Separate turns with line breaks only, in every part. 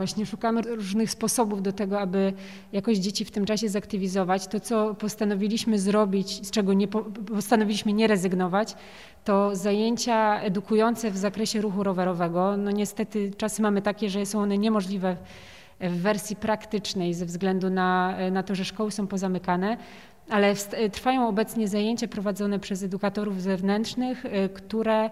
Właśnie szukamy różnych sposobów do tego, aby jakoś dzieci w tym czasie zaktywizować. To, co postanowiliśmy zrobić, z czego nie, postanowiliśmy nie rezygnować, to zajęcia edukujące w zakresie ruchu rowerowego. No niestety czasy mamy takie, że są one niemożliwe w wersji praktycznej ze względu na, na to, że szkoły są pozamykane, ale trwają obecnie zajęcia prowadzone przez edukatorów zewnętrznych, y, które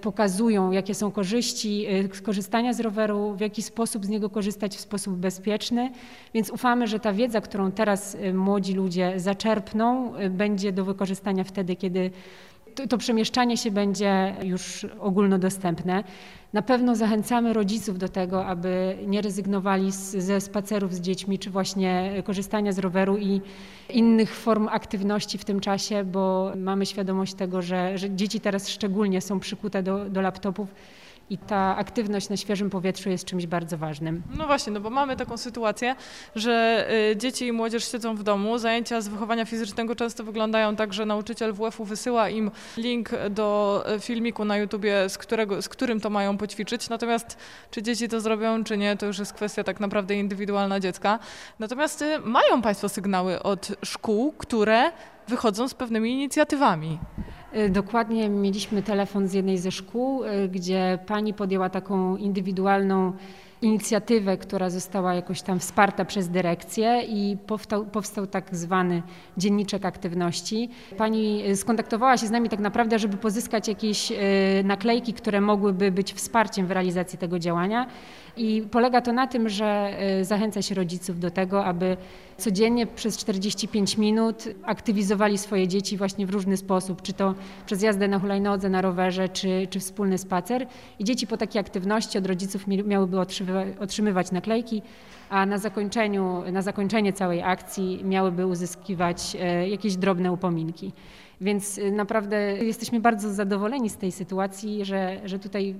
pokazują, jakie są korzyści skorzystania z roweru, w jaki sposób z niego korzystać w sposób bezpieczny. Więc ufamy, że ta wiedza, którą teraz młodzi ludzie zaczerpną, będzie do wykorzystania wtedy, kiedy to, to przemieszczanie się będzie już ogólnodostępne. Na pewno zachęcamy rodziców do tego, aby nie rezygnowali z, ze spacerów z dziećmi, czy właśnie korzystania z roweru i innych form aktywności w tym czasie, bo mamy świadomość tego, że, że dzieci teraz szczególnie są przykute do, do laptopów i ta aktywność na świeżym powietrzu jest czymś bardzo ważnym.
No właśnie, no bo mamy taką sytuację, że y, dzieci i młodzież siedzą w domu, zajęcia z wychowania fizycznego często wyglądają tak, że nauczyciel WF-u wysyła im link do y, filmiku na YouTubie, z, którego, z którym to mają poćwiczyć, natomiast czy dzieci to zrobią, czy nie, to już jest kwestia tak naprawdę indywidualna dziecka. Natomiast y, mają Państwo sygnały od szkół, które wychodzą z pewnymi inicjatywami.
Y, dokładnie mieliśmy telefon z jednej ze szkół, y, gdzie pani podjęła taką indywidualną inicjatywę, która została jakoś tam wsparta przez dyrekcję i powstał, powstał tak zwany dzienniczek aktywności. Pani skontaktowała się z nami tak naprawdę, żeby pozyskać jakieś y, naklejki, które mogłyby być wsparciem w realizacji tego działania. I polega to na tym, że zachęca się rodziców do tego, aby codziennie przez 45 minut aktywizowali swoje dzieci właśnie w różny sposób, czy to przez jazdę na hulajnodze, na rowerze, czy, czy wspólny spacer. I dzieci po takiej aktywności od rodziców miałyby otrzymywać naklejki, a na, zakończeniu, na zakończenie całej akcji miałyby uzyskiwać e, jakieś drobne upominki. Więc e, naprawdę jesteśmy bardzo zadowoleni z tej sytuacji, że, że tutaj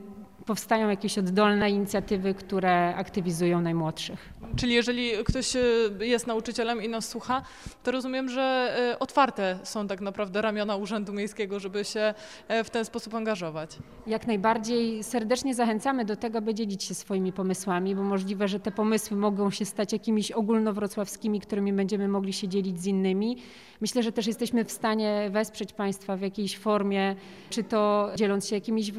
powstają jakieś oddolne inicjatywy, które aktywizują najmłodszych.
Czyli jeżeli ktoś e, jest nauczycielem i nas słucha, to rozumiem, że e, otwarte są tak naprawdę ramiona Urzędu Miejskiego, żeby się e, w ten sposób angażować.
Jak najbardziej serdecznie zachęcamy do tego, by dzielić się swoimi pomysłami, bo możliwe, że te pomysły mogą się stać jakimiś ogólnowrocławskimi, którymi będziemy mogli się dzielić z innymi. Myślę, że też jesteśmy w stanie wesprzeć Państwa w jakiejś formie, czy to dzieląc się jakimiś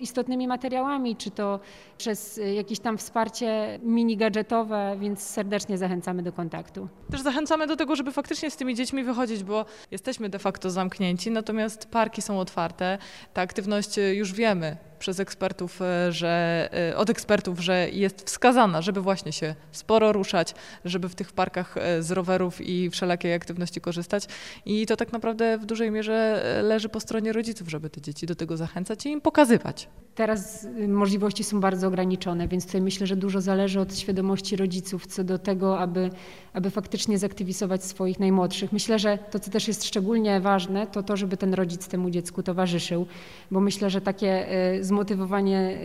istotnymi materiałami, czy to przez jakieś tam wsparcie mini gadżetowe, więc serdecznie zachęcamy do kontaktu.
Też zachęcamy do tego, żeby faktycznie z tymi dziećmi wychodzić, bo jesteśmy de facto zamknięci, natomiast parki są otwarte. Ta aktywność już wiemy, przez ekspertów, e, że, e, od ekspertów, że jest wskazana, żeby właśnie się sporo ruszać, żeby w tych parkach e, z rowerów i wszelakiej aktywności korzystać. I to tak naprawdę w dużej mierze leży po stronie rodziców, żeby te dzieci do tego zachęcać i im pokazywać.
Teraz y, możliwości są bardzo ograniczone, więc tutaj myślę, że dużo zależy od świadomości rodziców co do tego, aby, aby faktycznie zaktywizować swoich najmłodszych. Myślę, że to, co też jest szczególnie ważne, to to, żeby ten rodzic temu dziecku towarzyszył, bo myślę, że takie z zmotywowanie,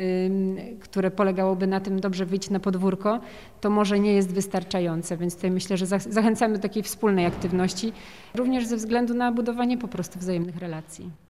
które polegałoby na tym dobrze wyjść na podwórko, to może nie jest wystarczające, więc tutaj myślę, że zachęcamy do takiej wspólnej aktywności, również ze względu na budowanie po prostu wzajemnych relacji.